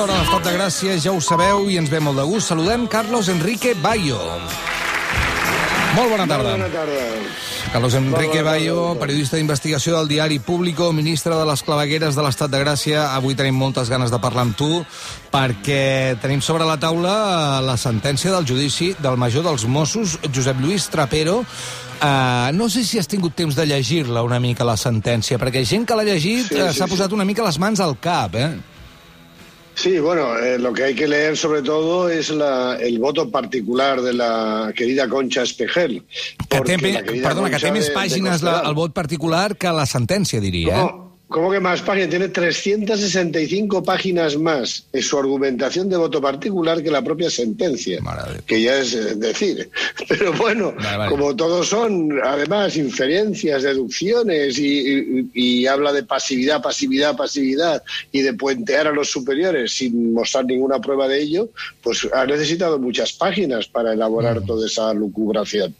aquesta hora l'Estat de Gràcia, ja ho sabeu i ens ve molt de gust. Saludem Carlos Enrique Bayo. Molt bona tarda. Bona tarda. Carlos Enrique Bayo, periodista d'investigació del diari Público, ministre de les clavegueres de l'Estat de Gràcia. Avui tenim moltes ganes de parlar amb tu perquè tenim sobre la taula la sentència del judici del major dels Mossos, Josep Lluís Trapero. Uh, no sé si has tingut temps de llegir-la una mica, la sentència, perquè gent que l'ha llegit Sí, eh, sí, s'ha sí. posat una mica les mans al cap, eh? Sí, bueno, eh, lo que hay que leer sobre todo es la, el voto particular de la querida Concha Espejel. Que té, perdona, que Concha té més de- de pàgines la, el vot particular que la sentència, diria. Eh? ¿Cómo, que más páginas? Tiene 365 páginas más en su argumentación de voto particular que la propia sentencia. Que ya es eh, decir. Pero bueno, Vale, vale. como todos son, además, inferencias, deducciones y, y- y habla de pasividad, pasividad, pasividad y de puentear a los superiores sin mostrar ninguna prueba de ello, pues ha necesitado muchas páginas para elaborar toda esa lucubración.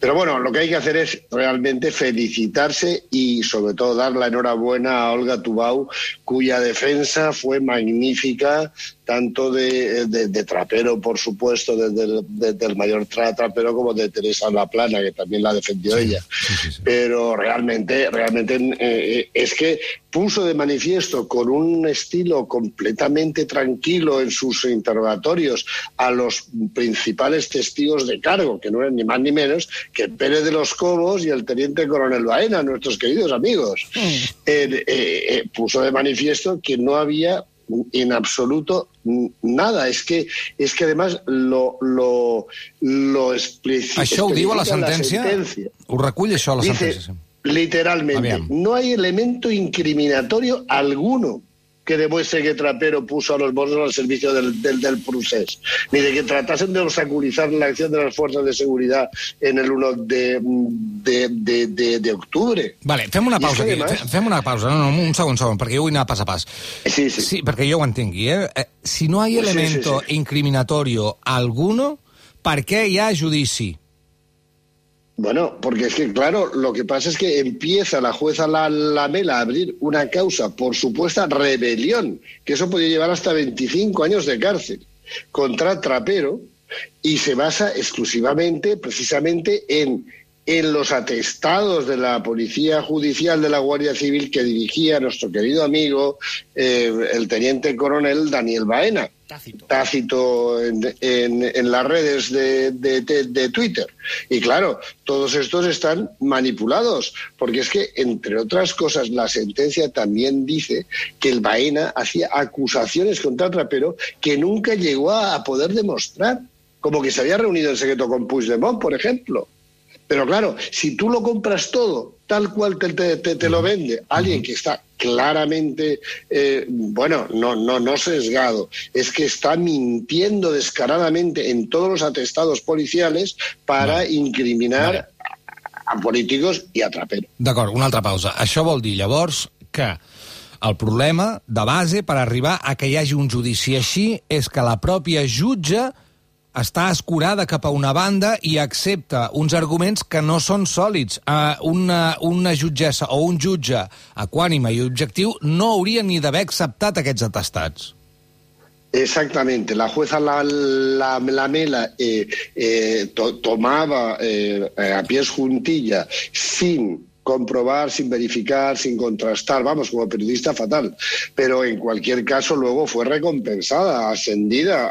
Pero bueno, lo que hay que hacer es realmente felicitarse y sobre todo dar la enhorabuena a Olga Tubau, cuya defensa fue magnífica, tanto de, de- de Trapero, por supuesto, desde el, desde el mayor tra- Trapero, como de Teresa Laplana, que también la defendió ella. sí, sí, sí. Pero realmente, realmente eh, es que puso de manifiesto con un estilo completamente tranquilo en sus interrogatorios a los principales testigos de cargo, que no eran ni más ni menos que Pérez de los Cobos y el teniente coronel Baena, nuestros queridos amigos. Eh, eh, eh, puso de manifiesto que no había en absoluto nada. Es que, es que además lo, lo, lo explici- Això ho diu a la sentència? sentencia. Ho recull això, a la Dice sentència? Literalmente, no hay elemento incriminatorio alguno que demuestre que Trapero puso a los Mossos al servicio del, del, del procés, ni de que tratasen de obstaculizar la acción de las fuerzas de seguridad en el 1 de, de, de, octubre. Vale, fem una pausa aquí. además- Fe- Fem una pausa. No, no, un segon, segon, perquè jo vull anar pas a pas. Sí, sí. Sí, perquè jo ho entengui, eh? Eh, Si no hay Sí, sí, elemento sí. incriminatorio alguno, per què hi ha judici? Bueno, porque es que, claro, lo que pasa es que empieza la jueza La- Lamela a abrir una causa por supuesta rebelión, que eso podía llevar hasta 25 años de cárcel, contra Trapero, y se basa exclusivamente, precisamente, en, en los atestados de la Policía Judicial de la Guardia Civil que dirigía nuestro querido amigo, eh, el teniente coronel Daniel Baena tácito en, en- en las redes de, de- de- de Twitter. Y claro, todos estos están manipulados, porque es que, entre otras cosas, la sentencia también dice que el Baena hacía acusaciones contra Trapero que nunca llegó a, a poder demostrar, como que se había reunido en secreto con Puigdemont, por ejemplo. Pero claro, si tú lo compras todo tal cual te, te- te- te lo vende alguien que está claramente, eh, bueno, no, no, no sesgado, es que está mintiendo descaradamente en todos los atestados policiales para Vale. incriminar Vale. a, a políticos y a Trapero. D'acord, una altra pausa. Això vol dir, llavors, que el problema de base per arribar a que hi hagi un judici així és que la pròpia jutge està escurada cap a una banda i accepta uns arguments que no són sòlids. Uh, una, una jutgessa o un jutge equànime i objectiu no hauria ni d'haver acceptat aquests atestats. Exactamente, la jueza La, la, Lamela eh, eh, to- tomaba eh, eh, a pies juntilla sin comprobar, sin verificar, sin contrastar, vamos, como periodista fatal. Pero en cualquier caso luego fue recompensada, ascendida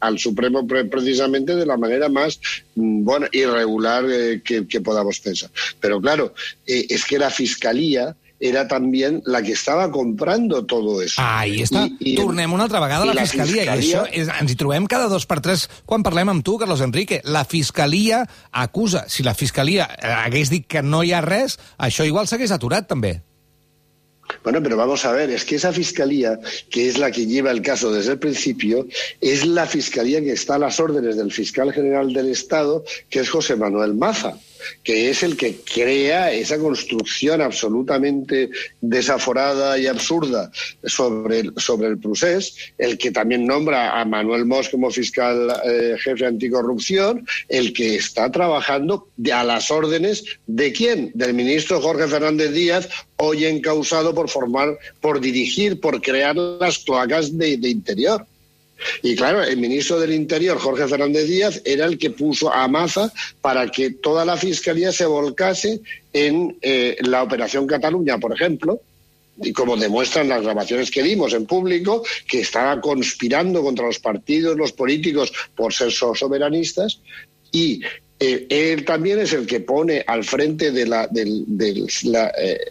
al, Supremo pre- precisamente de la manera más, mm, bueno, irregular eh, que, que podamos pensar. Pero claro, eh, es que la Fiscalía era también la que estava comprando todo eso. Ahí està. I- i- Tornem una altra vegada a i la, la Fiscalia. I Fiscalia- això és, ens hi trobem cada dos per tres quan parlem amb tu, Carlos Enrique. La Fiscalia acusa. Si la Fiscalia eh, hagués dit que no hi ha res, això igual s'hagués aturat, també. Bueno, pero vamos a ver, es que esa fiscalía, que es la que lleva el caso desde el principio, es la fiscalía que está a las órdenes del fiscal general del Estado, que es José Manuel Maza. Que es el que crea esa construcción absolutamente desaforada y absurda sobre el, sobre el procés, el que también nombra a Manuel Mos como fiscal eh, jefe anticorrupción, el que está trabajando a las órdenes de quién? Del ministro Jorge Fernández Díaz, hoy encausado por formar, por dirigir, por crear las cloacas de, de interior. Y claro, el ministro del Interior, Jorge Fernández Díaz, era el que puso a Maza para que toda la fiscalía se volcase en eh, la Operación Cataluña, por ejemplo, y como demuestran las grabaciones que dimos en público, que estaba conspirando contra los partidos, los políticos, por ser soberanistas, y eh, él también es el que pone al frente de la, del,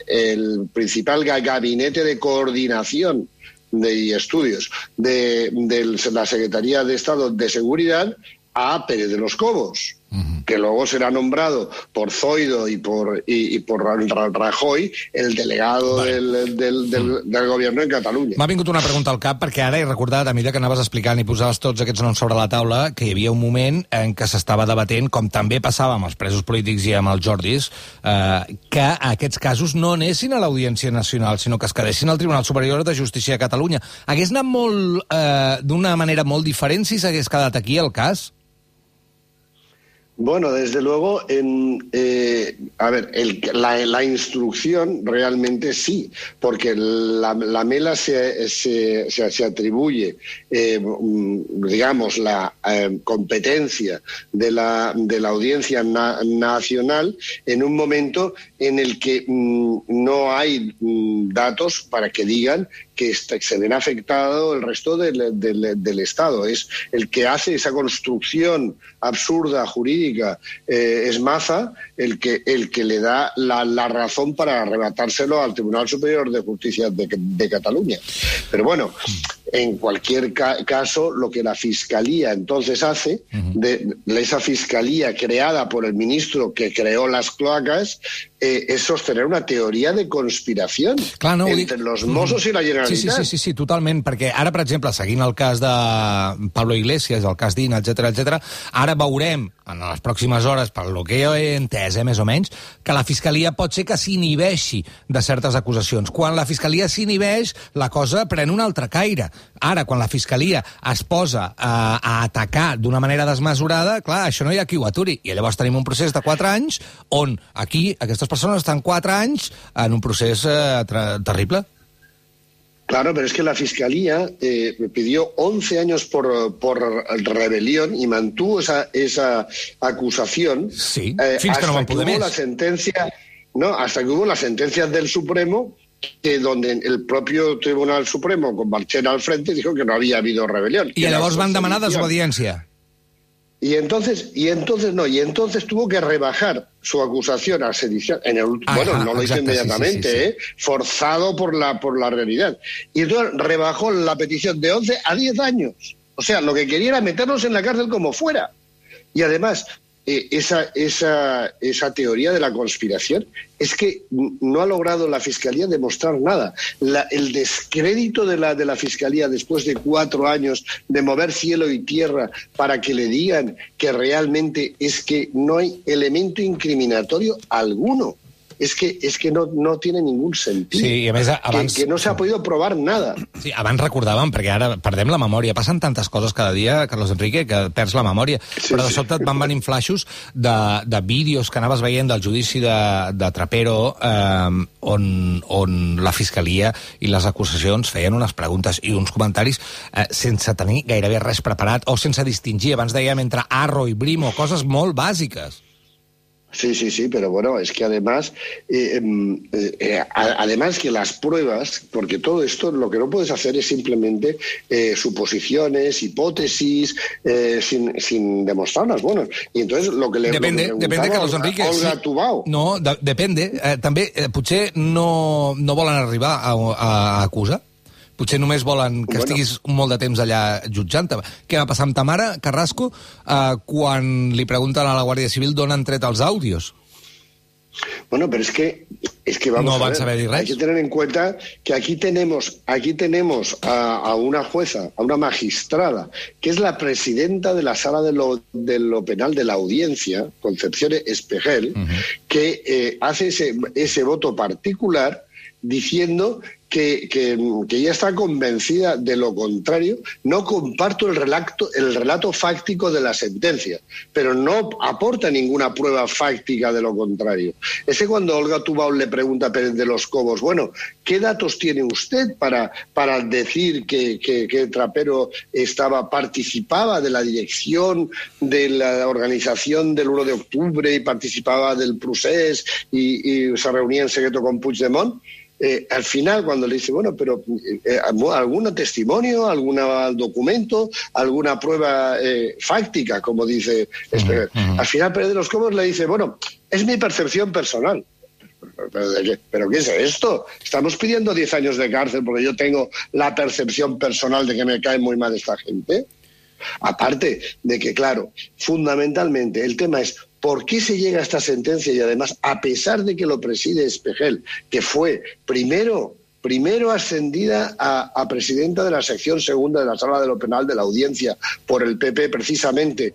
eh, principal gabinete de coordinación de, y estudios de, de la Secretaría de Estado de Seguridad a Pérez de los Cobos que luego será nombrado por Zoido y por, y, y por Rajoy el delegado vale. del, del, del, mm. del govern en Catalunya. M'ha vingut una pregunta al cap, perquè ara he recordat, a mesura que anaves explicant i posaves tots aquests noms sobre la taula, que hi havia un moment en què s'estava debatent, com també passava amb els presos polítics i amb els Jordis, eh, que aquests casos no anessin a l'Audiència Nacional, sinó que es quedessin al Tribunal Superior de Justícia de Catalunya. Hagués anat molt, eh, d'una manera molt diferent si s'hagués quedat aquí el cas? Bueno, desde luego, en, eh, a ver, el, la, la, instrucción realmente sí, porque la, la mela se, se, atribuye, eh, digamos, la eh, competencia de la, de la audiencia na, nacional en un momento en el que mm, no hay mm, datos para que digan que se ven afectado el resto del, del, del, Estado. Es el que hace esa construcción absurda jurídica, eh, es Maza, el que, el que le da la, la, razón para arrebatárselo al Tribunal Superior de Justicia de, de Cataluña. Pero bueno, en cualquier ca caso, lo que la Fiscalía entonces hace, uh -huh. de, de, esa Fiscalía creada por el ministro que creó las cloacas, eh, és sostener una teoria de conspiració Clar, no, entre dic... los Mossos i la Generalitat. Sí, sí, sí, sí, sí, totalment, perquè ara, per exemple, seguint el cas de Pablo Iglesias, el cas d'Ina, etc etc, ara veurem en les pròximes hores, per lo que jo he entès, eh, més o menys, que la Fiscalia pot ser que s'inhibeixi de certes acusacions. Quan la Fiscalia s'inhibeix, la cosa pren un altre caire. Ara, quan la Fiscalia es posa a, a atacar d'una manera desmesurada, clar, això no hi ha qui ho aturi. I llavors tenim un procés de 4 anys on aquí aquestes persones estan 4 anys en un procés eh, terrible. Claro, pero es que la Fiscalía eh, pidió 11 años por, por, rebelión y mantuvo esa, esa acusación sí, eh, hasta que, no que hubo la sentencia, no, hasta que hubo las sentencias del Supremo que donde el propio Tribunal Supremo, con Marchena al frente, dijo que no había habido rebelión. I llavors van demanar desobediència. Y entonces, y entonces no, y entonces tuvo que rebajar su acusación a sedición. En el, Ajá, bueno, no lo hizo inmediatamente, sí, sí, sí. ¿eh? forzado por la, por la realidad. Y entonces rebajó la petición de 11 a 10 años. O sea, lo que quería era meternos en la cárcel como fuera. Y además, eh, esa, esa, esa teoría de la conspiración es que no ha logrado la Fiscalía demostrar nada. La, el descrédito de la, de la Fiscalía después de cuatro años de mover cielo y tierra para que le digan que realmente es que no hay elemento incriminatorio alguno. Es que, és que no, no tiene ningún sentit. Sí, i a més, abans... Que, que no s'ha podido probar nada. Sí, abans recordàvem, perquè ara perdem la memòria, passen tantes coses cada dia, Carlos Enrique, que perds la memòria, sí, però de sí. sobte et van venir flaixos de, de vídeos que anaves veient del judici de, de Trapero eh, on, on la Fiscalia i les acusacions feien unes preguntes i uns comentaris eh, sense tenir gairebé res preparat o sense distingir, abans dèiem, entre Arro i Brimo, coses molt bàsiques. Sí, sí, sí, pero bueno, es que además, eh, eh, eh, además que las pruebas, porque todo esto lo que no puedes hacer es simplemente eh, suposiciones, hipótesis, eh, sin, sin demostrarlas. Bueno, y entonces lo que le Depende, lo que depende Carlos Enrique. Olga sí. Tubau. No, de, depende. També, potser no, no volen arribar a, a acusar? Potser només volen que bueno. estiguis molt de temps allà jutjant-te. Què va passar amb ta mare, Carrasco, eh, quan li pregunten a la Guàrdia Civil d'on han tret els àudios? Bueno, pero es que es que vamos no a ver, saber hay que tener en cuenta que aquí tenemos aquí tenemos a, a, una jueza, a una magistrada, que es la presidenta de la sala de lo, de lo penal de la audiencia, Concepción Espejel, uh -huh. que eh, hace ese, ese voto particular diciendo que, que, ella está convencida de lo contrario. No comparto el relato, el relato fáctico de la sentencia, pero no aporta ninguna prueba fáctica de lo contrario. Es que cuando Olga Tubao le pregunta a Pérez de los Cobos, bueno, ¿qué datos tiene usted para, para decir que, que, Trapero estaba, participaba de la dirección de la organización del 1 de octubre y participaba del procés y, y se reunía en secreto con Puigdemont? Eh, al final, cuando le dice, bueno, pero eh, algún testimonio, algún documento, alguna prueba eh, fáctica, como dice uh -huh. al final Pérez de los Cobos le dice, bueno, es mi percepción personal. ¿Pero, qué? ¿Pero qué es esto? Estamos pidiendo 10 años de cárcel porque yo tengo la percepción personal de que me cae muy mal esta gente. Aparte de que, claro, fundamentalmente el tema es ¿Por qué se llega a esta sentencia? Y además, a pesar de que lo preside Espejel, que fue primero, primero ascendida a, a, presidenta de la sección segunda de la sala de lo penal de la audiencia por el PP, precisamente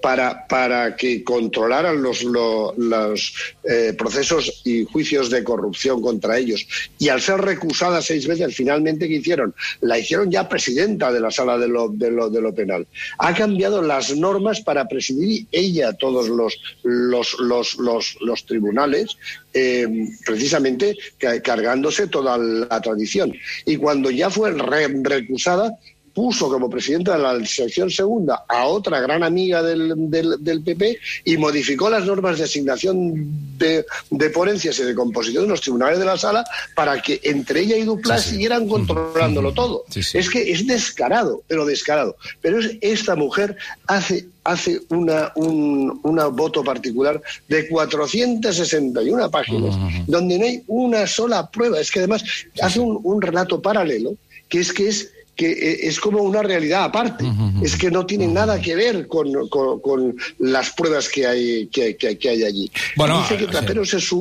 para, para que controlaran los, los, los eh, procesos y juicios de corrupción contra ellos. Y al ser recusada seis veces, finalmente, ¿qué hicieron? La hicieron ya presidenta de la sala de lo, de lo, de lo penal. Ha cambiado las normas para presidir ella todos los, los, los, los, los tribunales, eh, precisamente cargándose toda la tradición. Y cuando ya fue re, recusada, puso como presidenta de la sección segunda a otra gran amiga del, del, del PP y modificó las normas de asignación de, de, ponencias y de composición de los tribunales de la sala para que entre ella y Duplas sí, sí. siguieran controlándolo todo. Sí, es que es descarado, pero descarado. Pero es, esta mujer hace hace una, un una voto particular de 461 páginas, uh -huh. donde no hay una sola prueba. Es que además hace un, un relato paralelo, que es que es que es como una realidad aparte. Uh -huh. Es que no tiene uh -huh. nada que ver con, con, con, las pruebas que hay, que, que, que hay allí. Bueno, Dice que Trapero sí. se, su,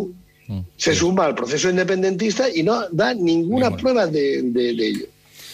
se suma al proceso independentista y no da ninguna bueno. prueba de, de, de ello.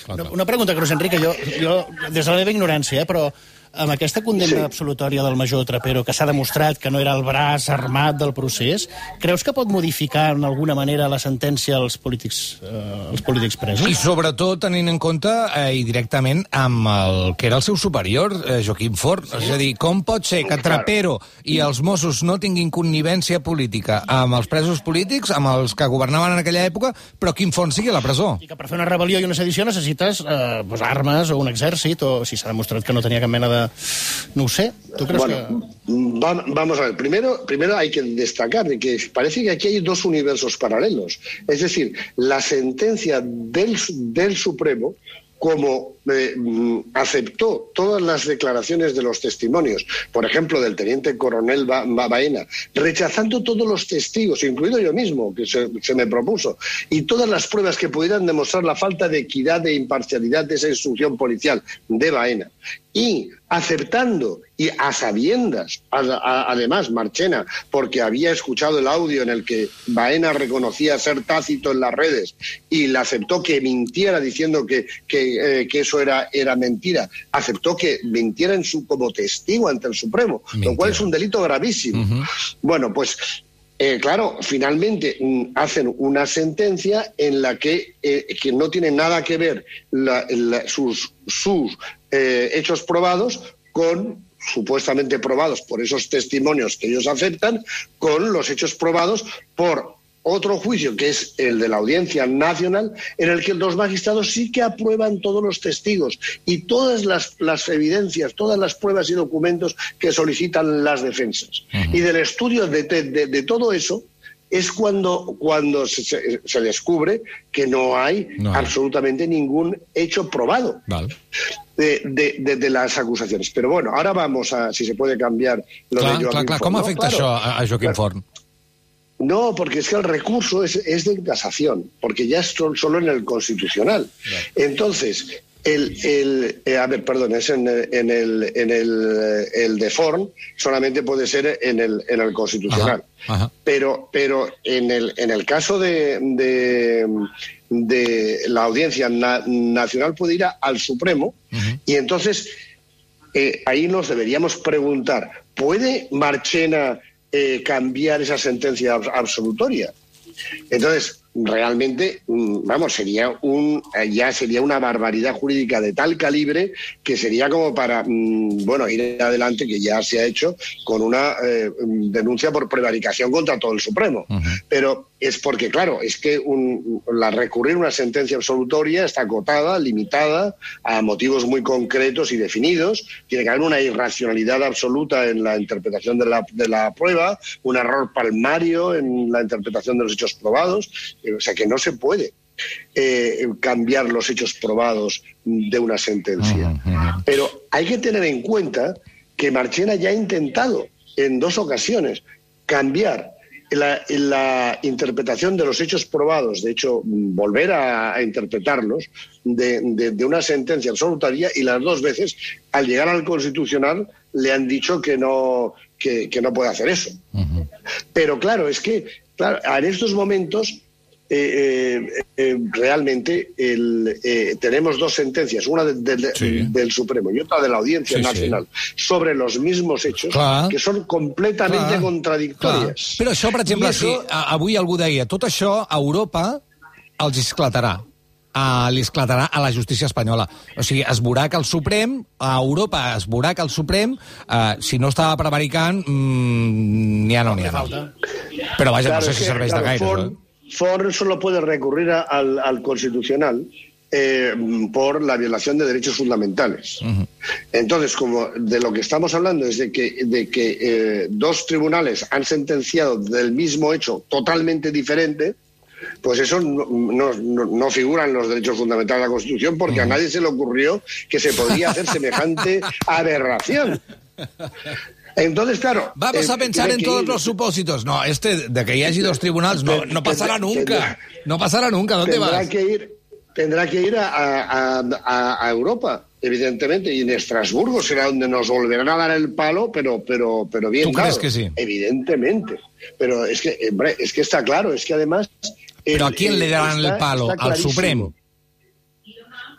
Una, una pregunta, Cruz Enrique, jo, jo des de la meva ignorància, eh, però amb aquesta condemna sí. absolutòria del major Trapero, que s'ha demostrat que no era el braç armat del procés, creus que pot modificar en alguna manera la sentència als polítics, eh, als polítics presos? I sobretot tenint en compte eh, i directament amb el que era el seu superior, eh, Joaquim Fort. Sí. És a dir, com pot ser que Trapero i els Mossos no tinguin connivència política amb els presos polítics, amb els que governaven en aquella època, però Quim Font sigui a la presó? I que per fer una rebel·lió i una sedició necessites eh, pues, armes o un exèrcit, o si s'ha demostrat que no tenia cap mena de no sé. ¿Tú crees bueno, que...? Vamos a ver. Primero, primero hay que destacar de que parece que aquí hay dos universos paralelos. Es decir, la sentencia del, del Supremo como eh, aceptó todas las declaraciones de los testimonios, por ejemplo, del teniente coronel ba ba Baena, rechazando todos los testigos, incluido yo mismo, que se, se, me propuso, y todas las pruebas que pudieran demostrar la falta de equidad e imparcialidad de esa instrucción policial de Baena, y aceptando y a sabiendas, a, a, además, Marchena, porque había escuchado el audio en el que Baena reconocía ser tácito en las redes y le aceptó que mintiera diciendo que, que, eh, que eso era, era mentira, aceptó que mintiera en su, como testigo ante el Supremo, Mentira. lo cual es un delito gravísimo. Uh -huh. Bueno, pues eh, claro, finalmente mm, hacen una sentencia en la que, eh, que no tiene nada que ver la, la, sus, sus eh, hechos probados con supuestamente probados por esos testimonios que ellos aceptan, con los hechos probados por otro juicio, que es el de la Audiencia Nacional, en el que los magistrados sí que aprueban todos los testigos y todas las, las evidencias, todas las pruebas y documentos que solicitan las defensas. Uh -huh. Y del estudio de, de, de, todo eso es cuando, cuando se, se, descubre que no hay, no hay, absolutamente ningún hecho probado. Vale. De, de, de, de, las acusaciones. Pero bueno, ahora vamos a si se puede cambiar lo clar, de Joaquim clar, clar. Forn. Com afecta no, això a, a Joaquim. Forn? No, porque es que el recurso es, es de casación, porque ya es solo en el constitucional. Entonces, El, el, eh, a ver, perdón, es en, en, el, en el, el de Forn, solamente puede ser en el, en el constitucional. Ajá, ajá. Pero, pero en, el, en el caso de, de, de la audiencia na- nacional puede ir a- al Supremo y entonces eh, ahí nos deberíamos preguntar, ¿puede Marchena eh, cambiar esa sentencia abs- absolutoria? Entonces, realmente, vamos, sería un eh, ya sería una barbaridad jurídica de tal calibre que sería como para, mm, bueno, ir adelante, que ya se ha hecho, con una eh, mm, denuncia por prevaricación contra todo el Supremo. Pero es porque, claro, es que un- la recurrir una sentencia absolutoria está acotada, limitada a motivos muy concretos y definidos. Tiene que haber una irracionalidad absoluta en la interpretación de la, de la prueba, un error palmario en la interpretación de los hechos probados. Eh, O sea que no se puede eh, cambiar los hechos probados de una sentencia. Pero hay que tener en cuenta que Marchena ya ha intentado en dos ocasiones cambiar la, la interpretación de los hechos probados, de hecho, volver a, a interpretarlos de, de- de una sentencia absolutaria y las dos veces, al llegar al Constitucional, le han dicho que no, que, que no puede hacer eso. Pero claro, es que claro, en estos momentos eh, eh, eh, realmente el, eh, tenemos dos sentencias, una de- de- Sí. del Supremo y otra de la Audiencia Sí, sí. Nacional, sobre los mismos hechos Clar. que son completamente Clar, contradictorias. Clar. Però això, per exemple, I això- si a- avui algú deia tot això a Europa els esclatarà a, li esclatarà a la justícia espanyola. O sigui, es veurà que el Suprem, a Europa es veurà que el Suprem, eh, si no estava prevaricant, mm, n'hi ha no n'hi ha no. Falta. Però vaja, Claro, no sé si que, serveix claro, de gaire. Això, eh? Ford solo puede recurrir a- al, al Constitucional eh, por la violación de derechos fundamentales. Entonces, como de lo que estamos hablando es de que, de que eh, dos tribunales han sentenciado del mismo hecho totalmente diferente, pues eso no, no- no- no figura en los derechos fundamentales de la Constitución porque a nadie se le ocurrió que se podía hacer semejante aberración. Entonces, claro... Vamos eh, a pensar en todos ir- los supósitos. No, este, de que hi hagi dos tribunals, no, no pasará nunca. No pasará nunca. ¿Dónde tendrá vas? que ir tendrá que ir a, a- a- a Europa evidentemente y en Estrasburgo será donde nos volverán a dar el palo pero pero pero bien ¿Tú crees dado. que sí? evidentemente pero es que hombre, es que está claro es que además ¿Pero el- a quién le darán está- el palo? ¿Al. Supremo?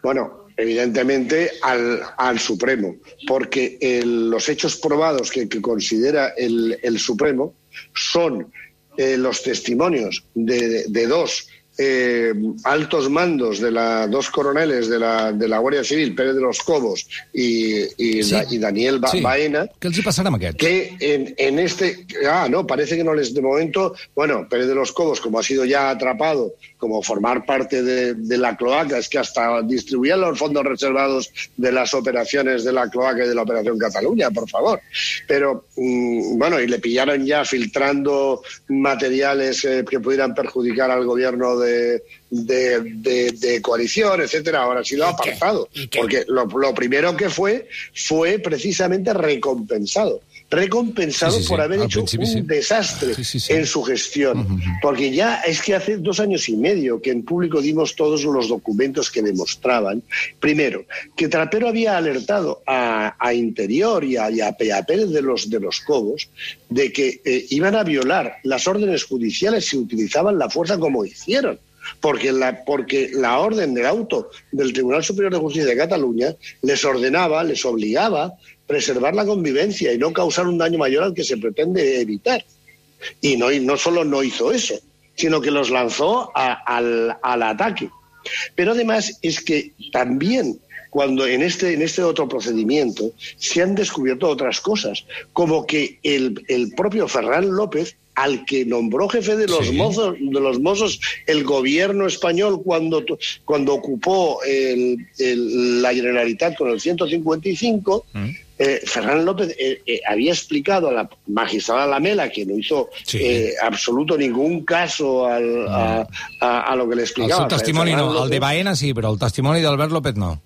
Bueno, evidentemente al, al Supremo, porque el- los hechos probados que, que considera el, el Supremo son eh, los testimonios de, de dos eh, altos mandos, de la dos coroneles de la, de la Guardia Civil, Pérez de los Cobos y, y, Sí. Da- y Daniel Ba- Sí. Baena, els hi aquests? que en, en este, ah, no, parece que no les, de momento, bueno, Pérez de los Cobos, como ha sido ya atrapado, como formar parte de, de la cloaca, es que hasta distribuían los fondos reservados de las operaciones de la cloaca y de la Operación Cataluña, por favor. Pero, mm, bueno, y le pillaron ya filtrando materiales eh, que pudieran perjudicar al gobierno de, de, de- de coalición, etcétera. Ahora ha sido ¿Y qué? apartado. Porque lo, lo primero que fue fue precisamente recompensado. Recompensado Sí, sí, sí. por haber hecho un desastre en su gestión. Porque ya es que hace dos años y medio que en público dimos todos los documentos que demostraban, primero, que Trapero había alertado a, a Interior y a, y a Pérez de los, de los Cobos de que eh, iban a violar las órdenes judiciales si utilizaban la fuerza como hicieron. Porque la, porque la orden del auto del Tribunal Superior de Justicia de Cataluña les ordenaba, les obligaba preservar la convivencia y no causar un daño mayor al que se pretende evitar. Y no, y no solo no hizo eso, sino que los lanzó a- al, al ataque. Pero además es que también cuando en este, en este otro procedimiento se han descubierto otras cosas, como que el, el propio Ferran López, al que nombró jefe de los Sí. mozos, de los mozos el gobierno español cuando, cuando ocupó el- el- la Generalitat con el 155, Mm. Eh, Ferran López eh, eh, había explicado a la magistrada Lamela, que no hizo Sí. eh, absoluto ningún caso al- a, a- a lo que le El explicaba. seu testimoni no, el de López, Baena sí, però el testimoni d'Albert López no.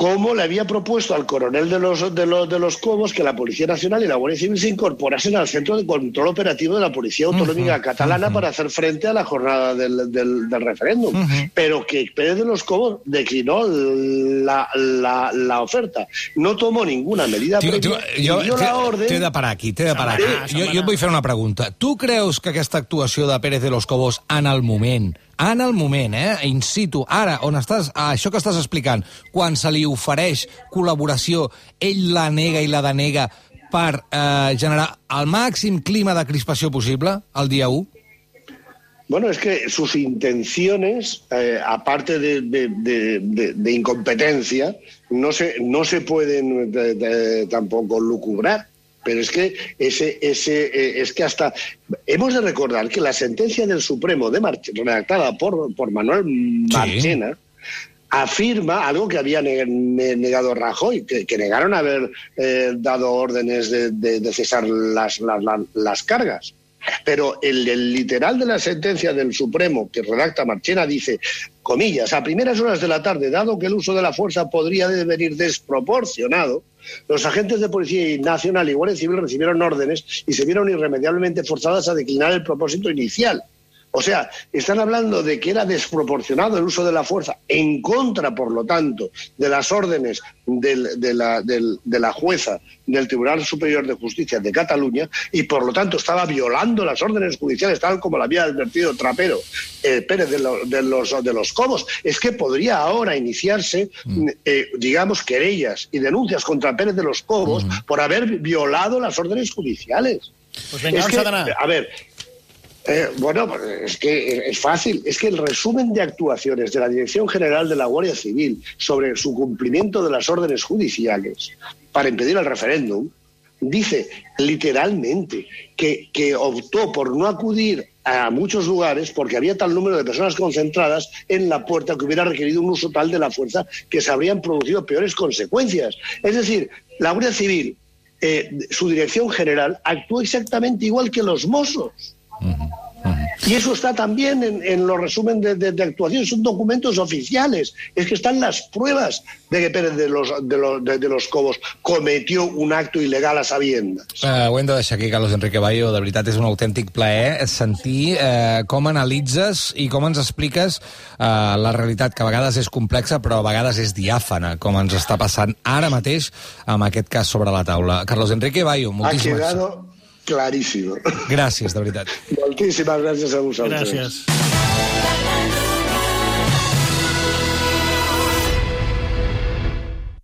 Cómo le había propuesto al coronel de los, de, los, de los Cobos que la Policía Nacional y la Guardia Civil se incorporasen al Centro de Control Operativo de la Policía Autonómica Catalana para hacer frente a la jornada del, del, referéndum. Pero que Pérez de los Cobos declinó la, la, la oferta. No tomó ninguna medida tío, tío, jo, la orden... T'he de parar aquí, t'he de parar aquí. Jo, jo et vull fer una pregunta. Tu creus que aquesta actuació de Pérez de los Cobos en el moment en el moment, eh, in situ, ara, on estàs, això que estàs explicant, quan se li ofereix col·laboració, ell la nega i la denega per eh, generar el màxim clima de crispació possible el dia 1? Bueno, es que sus intenciones, eh, aparte de, de, de, de, incompetencia, no se, no se pueden tampoco lucubrar. Pero es que ese, ese, eh, es que hasta hemos de recordar que la sentencia del Supremo de redactada por, por Manuel Marchena afirma algo que había negado Rajoy, que, que negaron haber eh, dado órdenes de, cesar las, las, las cargas. Pero el, el, literal de la sentencia del Supremo que redacta Marchena dice, comillas, a primeras horas de la tarde, dado que el uso de la fuerza podría devenir desproporcionado, los agentes de Policía Nacional y Guardia Civil recibieron órdenes y se vieron irremediablemente forzadas a declinar el propósito inicial. O sea, están hablando de que era desproporcionado el uso de la fuerza en contra, por lo tanto, de las órdenes del, de, la, del, de, la, jueza del Tribunal Superior de Justicia de Cataluña y, por lo tanto, estaba violando las órdenes judiciales tal como lo había advertido Trapero eh, Pérez de, lo, de, los, de los Cobos. Es que podría ahora iniciarse, mm. eh, digamos, querellas y denuncias contra Pérez de los Cobos mm. por haber violado las órdenes judiciales. Pues venga, es que, a ver, eh, bueno, es que es fácil. Es que el resumen de actuaciones de la Dirección General de la Guardia Civil sobre su cumplimiento de las órdenes judiciales para impedir el referéndum dice literalmente que, optó por no acudir a muchos lugares porque había tal número de personas concentradas en la puerta que hubiera requerido un uso tal de la fuerza que se habrían producido peores consecuencias. Es decir, la Guardia Civil, eh, su dirección general, actuó exactamente igual que los Mossos. Y eso está también en, en los resumen de, de, de, actuación, son documentos oficiales. Es que están las pruebas de que Pérez de los, de los, de, de los Cobos cometió un acto ilegal a sabiendas. Uh, ho hem de deixar aquí, Carlos Enrique Bayo. De veritat, és un autèntic plaer sentir uh, com analitzes i com ens expliques uh, la realitat, que a vegades és complexa, però a vegades és diàfana, com ens està passant ara mateix amb aquest cas sobre la taula. Carlos Enrique Bayo, moltíssimes... Ha clarísimo. Gràcies, de veritat. Moltíssimes gràcies a vosaltres. Gràcies.